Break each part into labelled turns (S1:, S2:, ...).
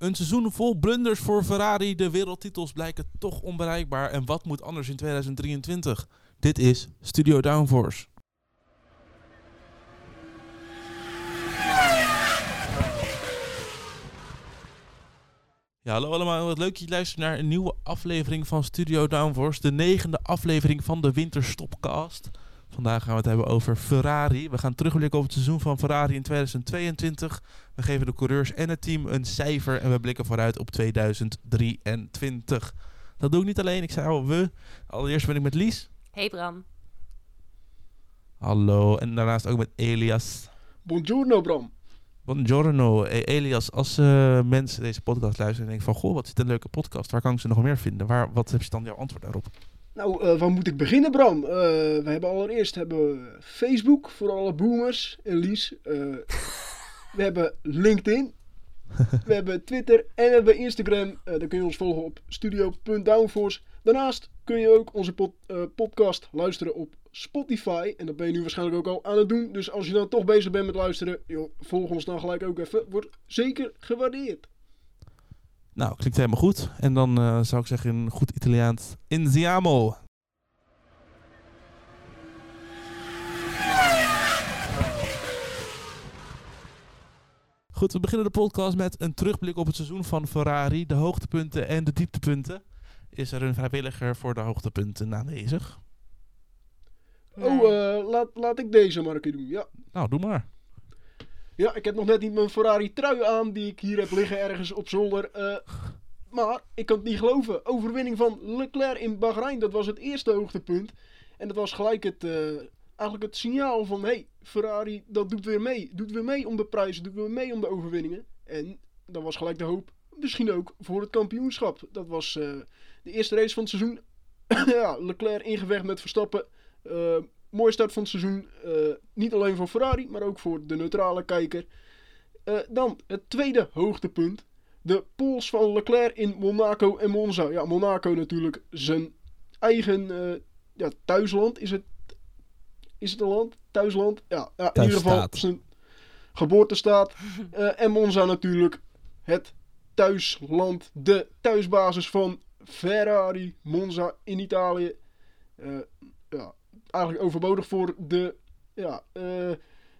S1: Een seizoen vol blunders voor Ferrari. De wereldtitels blijken toch onbereikbaar. En wat moet anders in 2023? Dit is Studio Downforce. Ja, hallo allemaal. Wat leuk dat je luistert naar een nieuwe aflevering van Studio Downforce. De negende aflevering van de Winterstopcast. Vandaag gaan we het hebben over Ferrari. We gaan terugblikken op het seizoen van Ferrari in 2022. We geven de coureurs en het team een cijfer en we blikken vooruit op 2023. Dat doe ik niet alleen, ik zei al we. Allereerst ben ik met Lies.
S2: Hey Bram.
S1: Hallo. En daarnaast ook met Elias.
S3: Buongiorno Bram.
S1: Buongiorno. Hey, Elias, als uh, mensen deze podcast luisteren en denken van... Goh, wat is dit een leuke podcast. Waar kan ik ze nog meer vinden? Waar, wat heb je dan jouw antwoord daarop?
S3: Nou, uh, waar moet ik beginnen, Bram? Uh, we hebben allereerst hebben Facebook voor alle boomers en Lies. Uh, we hebben LinkedIn. we hebben Twitter en we hebben Instagram. daar kun je ons volgen op studio.downforce. Daarnaast kun je ook onze pod, podcast luisteren op Spotify. En dat ben je nu waarschijnlijk ook al aan het doen. Dus als je dan toch bezig bent met luisteren, joh, volg ons dan gelijk ook even. Wordt zeker gewaardeerd.
S1: Nou, klinkt helemaal goed. En dan uh, zou ik zeggen in goed Italiaans, Inziamo. Goed, we beginnen de podcast met een terugblik op het seizoen van Ferrari. De hoogtepunten en de dieptepunten. Is er een vrijwilliger voor de hoogtepunten aanwezig?
S3: Oh, uh, laat, laat ik deze keer doen, ja.
S1: Nou, doe maar.
S3: Ja, ik heb nog net niet mijn Ferrari trui aan die ik hier heb liggen ergens op zolder. Uh, maar ik kan het niet geloven. Overwinning van Leclerc in Bahrein, dat was het eerste hoogtepunt. En dat was gelijk het, uh, eigenlijk het signaal van... hey, Ferrari, dat doet weer mee. Doet weer mee om de prijzen, doet weer mee om de overwinningen. En dat was gelijk de hoop, misschien ook voor het kampioenschap. Dat was uh, de eerste race van het seizoen. ja, Leclerc ingevecht met Verstappen. Mooie start van het seizoen. Uh, niet alleen voor Ferrari, maar ook voor de neutrale kijker. Uh, dan het tweede hoogtepunt. De pols van Leclerc in Monaco en Monza. Ja, Monaco natuurlijk zijn eigen uh, ja, thuisland. Is het, is het een land? Thuisland? Ja, ja in ieder geval zijn geboortestaat. en Monza natuurlijk het thuisland. De thuisbasis van Ferrari. Monza in Italië. ja, eigenlijk overbodig voor de ja, uh,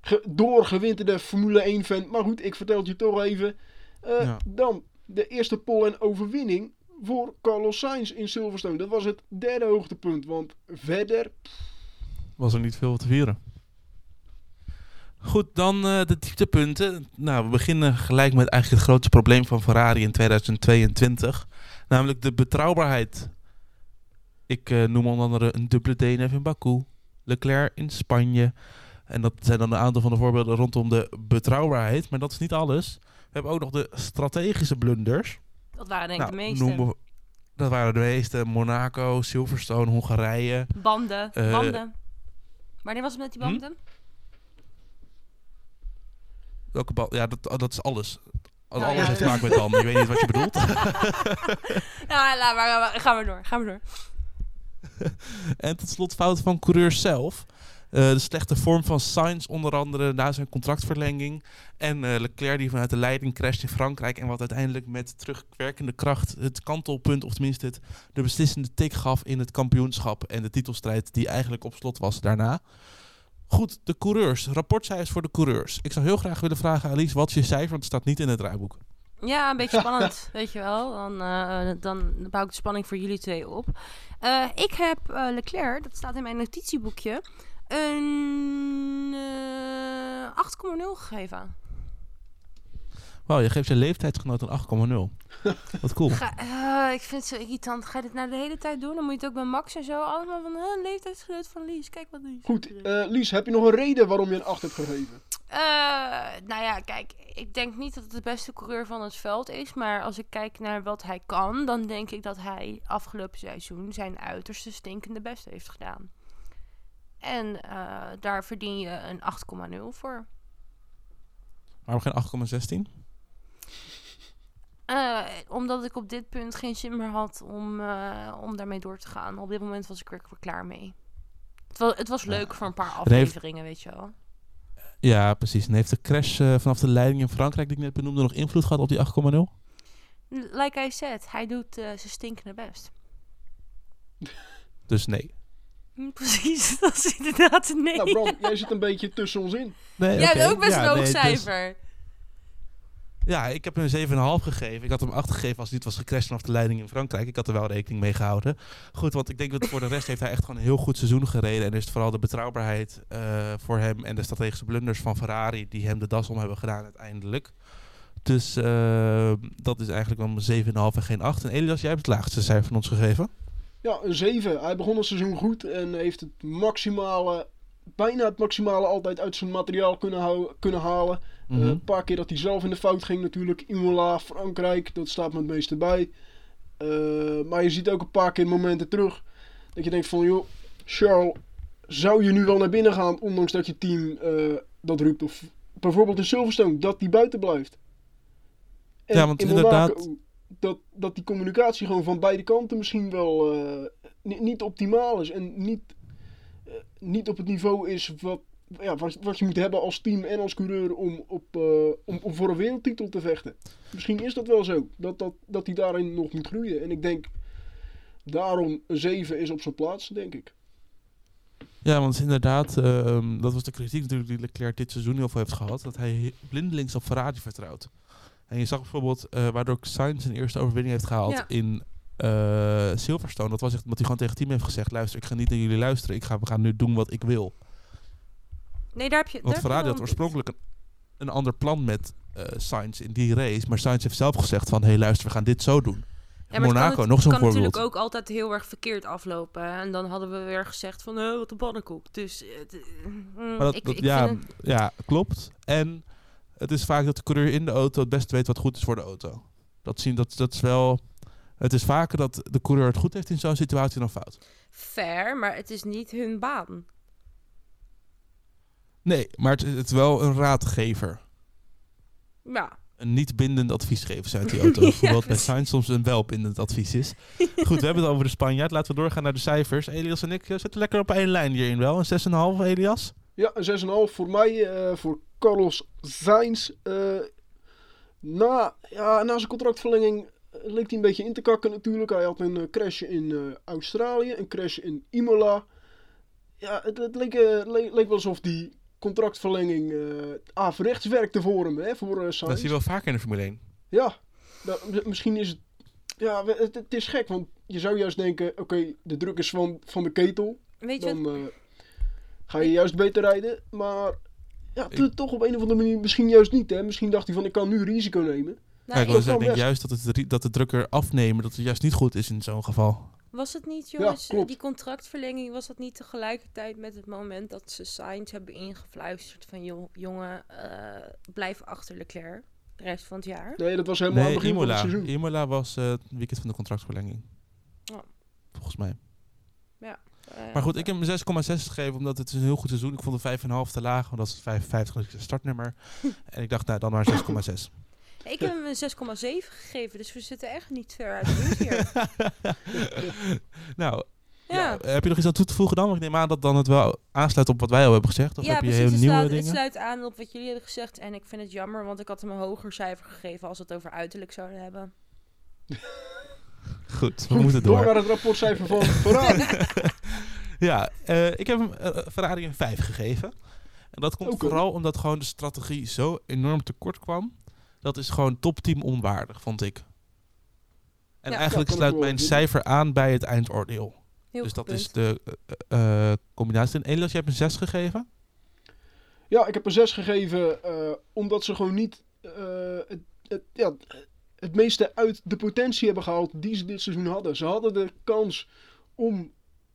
S3: ge doorgewinterde Formule 1 fan. Maar goed, ik vertel het je toch even. Uh, ja. Dan de eerste pole en overwinning voor Carlos Sainz in Silverstone. Dat was het derde hoogtepunt, want verder...
S1: Was er niet veel te vieren. Goed, dan uh, de dieptepunten. Nou, we beginnen gelijk met eigenlijk het grootste probleem van Ferrari in 2022. Namelijk de betrouwbaarheid. Ik uh, noem onder andere een dubbele DNF in Baku, Leclerc in Spanje. En dat zijn dan een aantal van de voorbeelden rondom de betrouwbaarheid. Maar dat is niet alles. We hebben ook nog de strategische blunders.
S2: Dat waren denk ik nou, de meeste. Noemen,
S1: dat waren de meeste. Monaco, Silverstone, Hongarije.
S2: Banden, uh, banden. Wanneer was het met die banden? Hm?
S1: Welke band? Ja, dat, dat is alles. Als alles ja. heeft te maken met banden. Ik weet niet wat je bedoelt.
S2: ja, laat maar. Gaan we door. Gaan we door.
S1: en tot slot fout van coureur zelf. Uh, de slechte vorm van Sainz onder andere na zijn contractverlenging. En uh, Leclerc die vanuit de leiding crasht in Frankrijk. En wat uiteindelijk met terugwerkende kracht het kantelpunt, of tenminste het, de beslissende tik gaf in het kampioenschap. En de titelstrijd die eigenlijk op slot was daarna. Goed, de coureurs. Rapportcijfers voor de coureurs. Ik zou heel graag willen vragen, Alice, wat is je cijfer? Want het staat niet in het draaiboek.
S2: Ja, een beetje spannend, weet je wel. Dan, uh, dan bouw ik de spanning voor jullie twee op. Uh, ik heb uh, Leclerc, dat staat in mijn notitieboekje, een 8,0 gegeven.
S1: Wauw, je geeft je leeftijdsgenoot een 8,0 Wat cool.
S2: Ga, ik vind het zo irritant. Ga je dit nou de hele tijd doen? Dan moet je het ook bij Max en zo. Allemaal van, een leeftijdsgenoot van Lies. Kijk wat Lies.
S3: Goed, Lies, heb je nog een reden waarom je een 8 hebt gegeven?
S2: Uh, nou ja, kijk, ik denk niet dat het de beste coureur van het veld is. Maar als ik kijk naar wat hij kan, dan denk ik dat hij afgelopen seizoen zijn uiterste stinkende best heeft gedaan. En uh, daar verdien je een 8,0 voor.
S1: Waarom geen 8,16?
S2: Uh, omdat ik op dit punt geen zin meer had om, om daarmee door te gaan. Op dit moment was ik er weer klaar mee. Het was, het was leuk voor een paar afleveringen, weet je wel.
S1: Ja, precies. En heeft de crash uh, vanaf de leiding in Frankrijk, die ik net benoemde, nog invloed gehad op die 8,0?
S2: Like I said, hij doet eh, zijn stinkende best.
S1: Dus nee.
S2: Hm, Precies, dat is inderdaad een nee.
S3: Nou, Bram, jij zit een beetje tussen ons in.
S1: nee
S2: Jij
S1: oké.
S2: hebt ook best
S1: Ja,
S2: een hoog
S1: nee, dus-
S2: cijfer.
S1: Ja, ik heb hem een 7,5 gegeven. Ik had hem 8 gegeven als niet was gecrashed vanaf de leiding in Frankrijk. Ik had er wel rekening mee gehouden. Goed, want ik denk dat voor de rest heeft hij echt gewoon een heel goed seizoen gereden. En is het vooral de betrouwbaarheid eh, voor hem en de strategische blunders van Ferrari die hem de das om hebben gedaan uiteindelijk. Dus eh, dat is eigenlijk wel een 7,5 en geen 8. En Elias, jij hebt het laagste cijfer van ons gegeven.
S3: Ja, een 7. Hij begon het seizoen goed en heeft het maximale, bijna het maximale altijd uit zijn materiaal kunnen, hou- kunnen halen. Eh,
S1: Mhm.
S3: een paar keer dat hij zelf in de fout ging natuurlijk. Imola, Frankrijk, dat staat me het meeste bij. Eh, maar je ziet ook een paar keer momenten terug dat je denkt van joh, Charles, zou je nu wel naar binnen gaan ondanks dat je team eh, dat roept? Of bijvoorbeeld in Silverstone, dat die buiten blijft. En
S1: Ja, want
S3: in
S1: inderdaad-
S3: Monaco, dat, dat die communicatie gewoon van beide kanten misschien wel eh, ni- niet optimaal is. En niet, eh, niet op het niveau is wat, ja, wat, wat je moet hebben als team en als coureur om, op, eh, om, om voor een wereldtitel te vechten. Misschien is dat wel zo, dat, dat, dat hij daarin nog moet groeien. En ik denk daarom een 7 is op zijn plaats, denk ik.
S1: Ja, want inderdaad, ehm, dat was de kritiek natuurlijk die Leclerc dit seizoen heel veel heeft gehad. Dat hij blindelings op Ferrari vertrouwt. En je zag bijvoorbeeld, eh, waardoor Sainz zijn eerste overwinning heeft gehaald
S2: Ja.
S1: in eh, Silverstone. Dat was echt omdat hij gewoon tegen het team heeft gezegd, luister, ik ga niet naar jullie luisteren. Ik ga, we gaan nu doen wat ik wil.
S2: Nee, daar heb je...
S1: Want Ferrari had oorspronkelijk een, een ander plan met eh Sainz in die race. Maar Sainz heeft zelf gezegd van, hé hey, luister, we gaan dit zo doen.
S2: Ja, maar
S1: Monaco,
S2: kan het-
S1: nog zo'n
S2: kan
S1: voorbeeld.
S2: natuurlijk ook altijd heel erg verkeerd aflopen. hè. En dan hadden we weer gezegd van, eh, wat een pannenkoek. Dus, eh, mm,
S1: dat,
S2: ik,
S1: dat-
S2: ik
S1: ja,
S2: het-
S1: ja, klopt. En het is vaak dat de coureur in de auto het beste weet wat goed is voor de auto. Dat, zien, dat, dat is wel... Het is vaker dat de coureur het goed heeft in zo'n situatie dan fout.
S2: fair, maar het is niet hun baan.
S1: Nee, maar het, het is wel een raadgever.
S2: Ja,
S1: Een niet bindend advies geven ze uit die auto.
S2: Ja,
S1: Hoewel bij. Sainz soms een wel bindend advies is. Goed, we hebben het over de Spanjaard. Laten we doorgaan naar de cijfers. Elias en ik eh, zitten lekker op één lijn hierin wel. Een 6,5 Elias.
S3: Ja, een 6,5 voor mij, eh, voor Carlos Sainz. Eh, na, ja, na zijn contractverlenging leek hij een beetje in te kakken natuurlijk. Hij had een eh, crash in eh, Australië, een crash in Imola. Ja, het, het leek, eh, leek, leek wel alsof die contractverlenging eh averechts werkte voor hem, hè, voor eh,
S1: Dat zie je wel vaker in de Formule 1.
S3: Ja, nou, misschien is het... Ja, het, het is gek, want je zou juist denken... Oké, de druk is van, van de ketel.
S2: weet je,
S3: Dan eh, ga je juist beter rijden. Maar ja,
S1: Ik-
S3: toch op een of andere manier misschien juist niet. Hè? Misschien dacht hij van ik kan nu risico nemen.
S2: Nou,
S1: Kijk,
S2: ik-
S1: denk
S3: best.
S1: juist dat, het, dat de drukker afnemen, dat het juist niet goed is in zo'n geval.
S2: was het niet, jongens,
S3: klopt.
S2: die contractverlenging, was dat niet tegelijkertijd met het moment dat ze Sainz hebben ingefluisterd van, joh, jongen, eh, blijf achter Leclerc de rest van het jaar?
S3: Nee, dat was helemaal aan
S1: Nee,
S3: het begin
S1: Imola.
S3: van het seizoen.
S1: Imola was eh, het weekend van de contractverlenging.
S2: Oh.
S1: Volgens mij.
S2: Eh,
S1: Maar goed, ik heb hem 6,6 gegeven omdat het is een heel goed seizoen. Ik vond de 5,5 te laag, want dat is 55 startnummer. en ik dacht, nou dan maar 6,6.
S2: Ik heb hem een 6,7 gegeven, dus we zitten echt niet ver uit de buurt hier.
S1: nou,
S2: Ja,
S1: ja, heb je nog iets aan toe te voegen dan? Want ik neem aan dat dan het wel aansluit op wat wij al hebben gezegd. Of
S2: ja
S1: heb je
S2: precies.
S1: heel
S2: Het
S1: nieuwe
S2: sluit, het
S1: dingen?
S2: sluit aan op wat jullie hebben gezegd. En ik vind het jammer, want ik had hem een hoger cijfer gegeven als we het over uiterlijk zouden hebben.
S1: Goed, we moeten
S3: door
S1: door.
S3: naar het rapportcijfer van Ferrari.
S1: ja, eh, ik heb hem Ferrari een 5 gegeven. En dat komt vooral omdat gewoon de strategie zo enorm tekort kwam. Dat is gewoon topteam onwaardig, vond ik. En
S2: Ja.
S1: eigenlijk sluit mijn
S3: doen.
S1: cijfer aan bij het eindoordeel.
S2: Heel
S1: dus dat is de eh, eh, combinatie. En Elias, je hebt een 6 gegeven?
S3: Ja, ik heb een 6 gegeven eh, omdat ze gewoon niet eh, het, het, ja, het meeste uit de potentie hebben gehaald die ze dit seizoen hadden. Ze hadden de kans om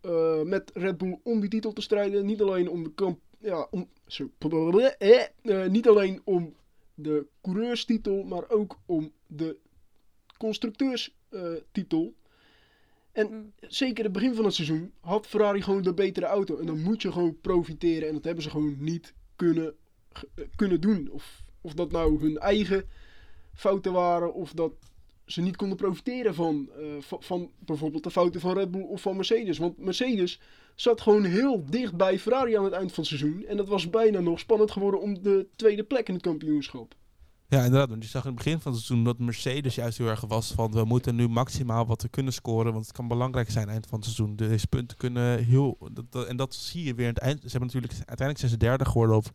S3: eh, met Red Bull om die titel te strijden. Niet alleen om de kamp, ja, om, zo, eh, eh, niet alleen om de coureurstitel, maar ook om de constructeurstitel. en
S2: Mm.
S3: zeker het begin van het seizoen had Ferrari gewoon de betere auto. En dan moet je gewoon profiteren. En dat hebben ze gewoon niet kunnen, eh, kunnen doen. Of, of dat nou hun eigen fouten waren. Of dat ze niet konden profiteren van, eh, van, van bijvoorbeeld de fouten van Red Bull of van Mercedes. Want Mercedes zat gewoon heel dicht bij Ferrari aan het eind van het seizoen. En dat was bijna nog spannend geworden om de tweede plek in het kampioenschap.
S1: Ja, inderdaad. Want je zag in het begin van het seizoen dat Mercedes juist heel erg was van we moeten nu maximaal wat we kunnen scoren. Want het kan belangrijk zijn eind van het seizoen. Deze punten kunnen heel. En dat zie je weer aan het eind. Ze hebben natuurlijk uiteindelijk zijn ze derde geworden op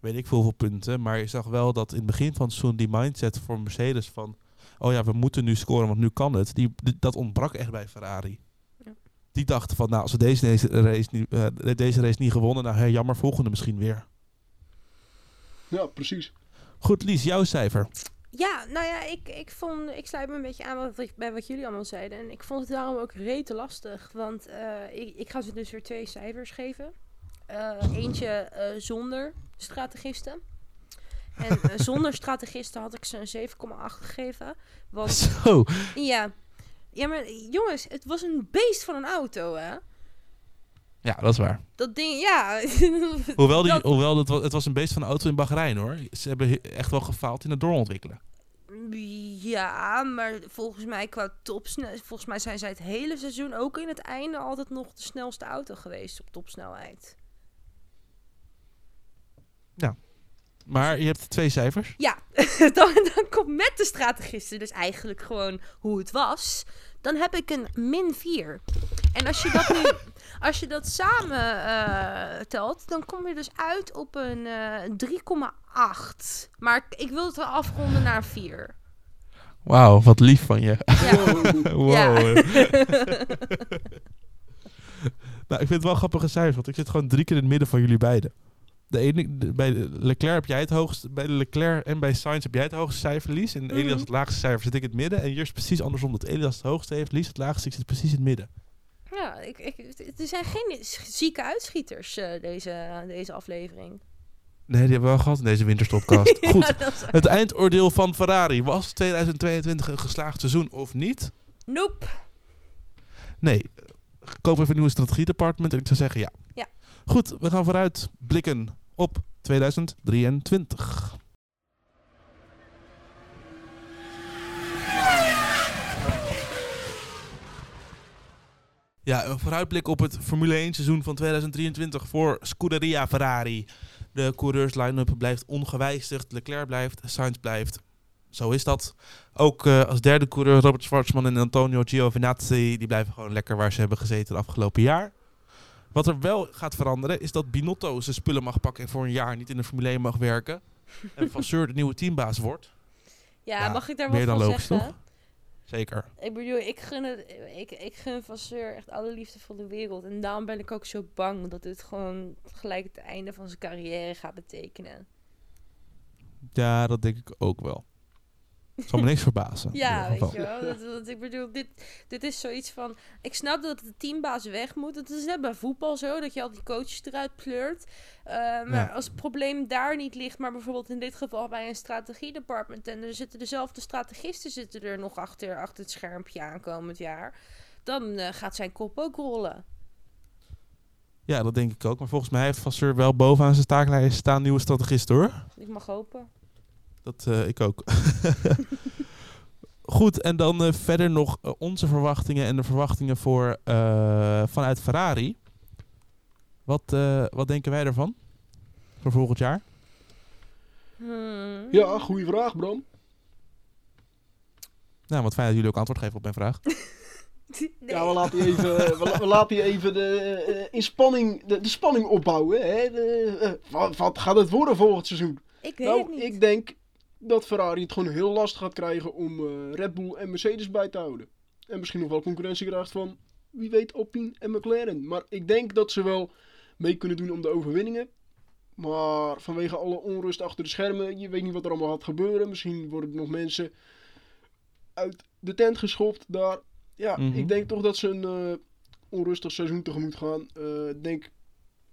S1: weet ik veel hoeveel punten. Maar je zag wel dat in het begin van het seizoen die mindset voor Mercedes van oh ja, we moeten nu scoren, want nu kan het. Die, die- dat ontbrak echt bij Ferrari.
S2: Ja.
S1: Die dachten van nou, als we deze, deze, race, niet, eh, deze race niet gewonnen, nou hè, jammer, volgende misschien weer.
S3: Ja, precies.
S1: Goed, Lies, jouw cijfer.
S2: Ja, nou ja, ik, ik, vond, ik sluit me een beetje aan wat, bij wat jullie allemaal zeiden. En ik vond het daarom ook rete lastig. Want eh, ik, ik ga ze dus weer twee cijfers geven. Eh, eentje eh, zonder strategisten. En eh, zonder strategisten had ik ze een 7,8 gegeven. Want
S1: Zo.
S2: ja, ja, maar jongens, het was een beest van een auto, hè?
S1: Ja, dat is waar.
S2: Dat ding, ja.
S1: Hoewel, die,
S2: Dat-
S1: hoewel het, was, het was een beest van een auto in Bahrein hoor. Ze hebben he- echt wel gefaald in het doorontwikkelen.
S2: Ja, maar volgens mij qua topsnelheid... Volgens mij zijn zij het hele seizoen ook in het einde altijd nog de snelste auto geweest op topsnelheid.
S1: Maar je hebt twee cijfers.
S2: Ja, dan, dan komt met de strategisten dus eigenlijk gewoon hoe het was. Dan heb ik een min 4. En als je dat nu, als je dat samen eh, telt, dan kom je dus uit op een eh 3,8. Maar ik wil het wel afronden naar 4.
S1: Wauw, wat lief van je.
S2: Ja.
S3: Wow.
S1: nou, ik vind het wel grappige cijfers, want ik zit gewoon drie keer in het midden van jullie beiden. De ene, de- bij de Leclerc heb jij het hoogste, bij de Leclerc en bij Sainz heb jij het hoogste cijfer, Lies. En Elias
S2: Mhm.
S1: het laagste cijfer zit ik in het midden. En hier is precies andersom, dat Elias het hoogste heeft, Lies het laagste, ik zit precies in het midden.
S2: Ja, ik, ik, er zijn geen zieke uitschieters eh, deze, deze aflevering.
S1: Nee, die hebben we wel gehad in deze winterstopcast. Goed,
S2: Ja,
S1: het eindoordeel van Ferrari. Was 2022 een geslaagd seizoen of niet?
S2: Nope.
S1: Nee. Koop even een nieuwe strategiedepartment en ik zou zeggen ja.
S2: Ja.
S1: Goed, we gaan vooruit blikken op 2023. Ja, een vooruitblik op het Formule 1 seizoen van 2023 voor Scuderia Ferrari. De coureurs line-up blijft ongewijzigd. Leclerc blijft, Sainz blijft. Zo is dat. Ook eh, als derde coureur Robert Schwarzman en Antonio Giovinazzi. Die blijven gewoon lekker waar ze hebben gezeten het afgelopen jaar. Wat er wel gaat veranderen is dat Binotto zijn spullen mag pakken en voor een jaar niet in de Formule 1 mag werken. en Vasseur de nieuwe teambaas wordt.
S2: Ja,
S1: Ja,
S2: mag ik daar
S1: meer
S2: wat
S1: dan
S2: van
S1: logisch,
S2: zeggen?
S1: toch? Zeker.
S2: Ik bedoel, ik gun, het, ik, ik gun Vasseur echt alle liefde van de wereld. En daarom ben ik ook zo bang dat dit gewoon gelijk het einde van zijn carrière gaat betekenen.
S1: Ja, dat denk ik ook wel. Zal me niks verbazen.
S2: Ja, weet je wel. Dat, dat- ik bedoel, dit, dit is zoiets van... Ik snap dat de teambaas weg moet. Het is net bij voetbal zo, dat je al die coaches eruit pleurt. Eh, maar
S1: Ja.
S2: als het probleem daar niet ligt, maar bijvoorbeeld in dit geval bij een strategiedepartment... en er zitten dezelfde strategisten zitten er nog achter, achter het schermpje aankomend jaar... dan eh, gaat zijn kop ook rollen.
S1: Ja, dat denk ik ook. Maar volgens mij heeft Vasseur wel bovenaan zijn taaklijst staan nieuwe strategist hoor.
S2: Ik mag hopen.
S1: Dat eh, ik ook. Goed, en dan eh, verder nog eh, onze verwachtingen en de verwachtingen voor, eh, vanuit Ferrari. Wat, eh, wat denken wij ervan? Voor volgend jaar?
S2: Hmm.
S3: Ja, goede vraag, Bram.
S1: Nou, wat fijn dat jullie ook antwoord geven op mijn vraag.
S2: Nee.
S3: Ja, we laten hier even, we, la- we laten hier even de, in spanning, de, de spanning opbouwen. Hè? De, wat, wat gaat het worden volgend seizoen?
S2: Ik weet
S3: nou,
S2: het niet.
S3: ik denk dat Ferrari het gewoon heel lastig gaat krijgen om eh, Red Bull en Mercedes bij te houden. En misschien nog wel concurrentie krijgt van, wie weet, Alpine en McLaren. Maar ik denk dat ze wel mee kunnen doen om de overwinningen. Maar vanwege alle onrust achter de schermen, je weet niet wat er allemaal gaat gebeuren. Misschien worden er nog mensen uit de tent geschopt daar. Ja,
S1: Mhm.
S3: ik denk toch dat ze een eh, onrustig seizoen tegemoet gaan. Eh, Ik denk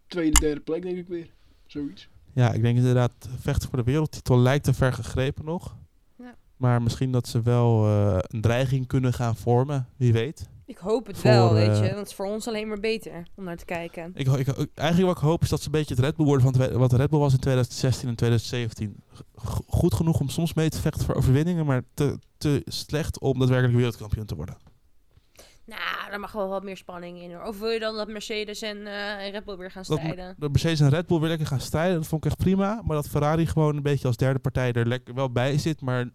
S3: tweede, derde plek, denk ik weer. Zoiets.
S1: Ja, ik denk inderdaad, vechten voor de wereldtitel lijkt te ver gegrepen nog.
S2: Ja.
S1: Maar misschien dat ze wel eh, een dreiging kunnen gaan vormen, wie weet.
S2: Ik hoop het
S1: Voor,
S2: wel, weet
S1: eh,
S2: je. Het is voor ons alleen maar beter om naar te kijken.
S1: Ik, ik, eigenlijk wat ik hoop is dat ze een beetje het Red Bull worden van wat Red Bull was in 2016 en 2017. G- goed genoeg om soms mee te vechten voor overwinningen, maar te, te slecht om daadwerkelijk wereldkampioen te worden.
S2: Nou, daar mag wel wat meer spanning in hoor. Of wil je dan dat Mercedes en eh, Red Bull weer gaan strijden?
S1: dat Mercedes en Red Bull weer lekker gaan strijden, dat vond ik echt prima. Maar dat Ferrari gewoon een beetje als derde partij er lekker wel bij zit, maar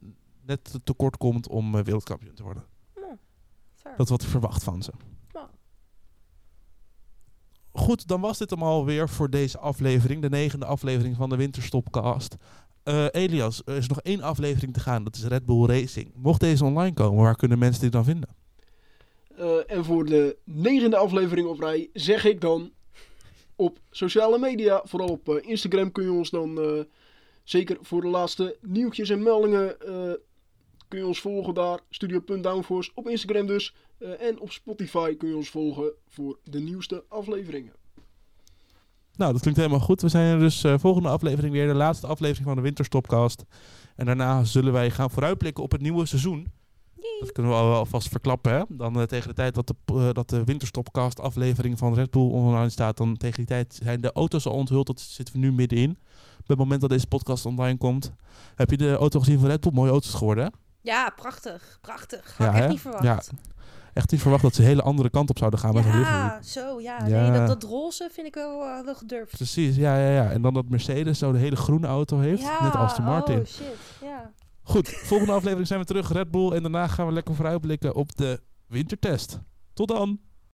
S1: net te- tekort komt om eh, wereldkampioen te worden.
S2: Fair.
S1: Dat is wat ik verwacht van ze.
S2: Ja.
S1: Goed, dan was dit hem alweer voor deze aflevering. De negende aflevering van de Winterstopcast. Eh, Elias, er is nog één aflevering te gaan. Dat is Red Bull Racing. Mocht deze online komen, waar kunnen mensen dit dan vinden?
S3: Eh, en voor de negende aflevering op rij zeg ik dan op sociale media, vooral op eh, Instagram kun je ons dan eh, zeker voor de laatste nieuwtjes en meldingen kun je ons volgen daar. Studio.downforce op Instagram dus. En op Spotify kun je ons volgen voor de nieuwste afleveringen.
S1: Nou, dat klinkt helemaal goed. We zijn er dus volgende aflevering weer. De laatste aflevering van de Winterstopcast. En daarna zullen wij gaan vooruitblikken op het nieuwe seizoen. Dat kunnen we al alvast verklappen. Hè? Dan eh, tegen de tijd dat de, eh, dat de Winterstopcast aflevering van Red Bull online staat, dan tegen die tijd zijn de auto's al onthuld. Dat zitten we nu middenin. Op het moment dat deze podcast online komt. Heb je de auto gezien van Red Bull? Mooie auto's geworden, hè?
S2: Ja, prachtig. Prachtig. Had ik echt niet verwacht.
S1: Ja, echt niet verwacht dat ze een hele andere kant op zouden gaan.
S2: Ja, zo, ja.
S1: Ja.
S2: Nee, dat, dat roze vind ik wel, eh, wel gedurfd.
S1: Precies, ja, ja, ja. En dan dat Mercedes zo de hele groene auto heeft, net als de Martin.
S2: Oh, shit. Ja.
S1: Goed, volgende aflevering zijn we terug, Red Bull. En daarna gaan we lekker vooruitblikken op de wintertest. Tot dan!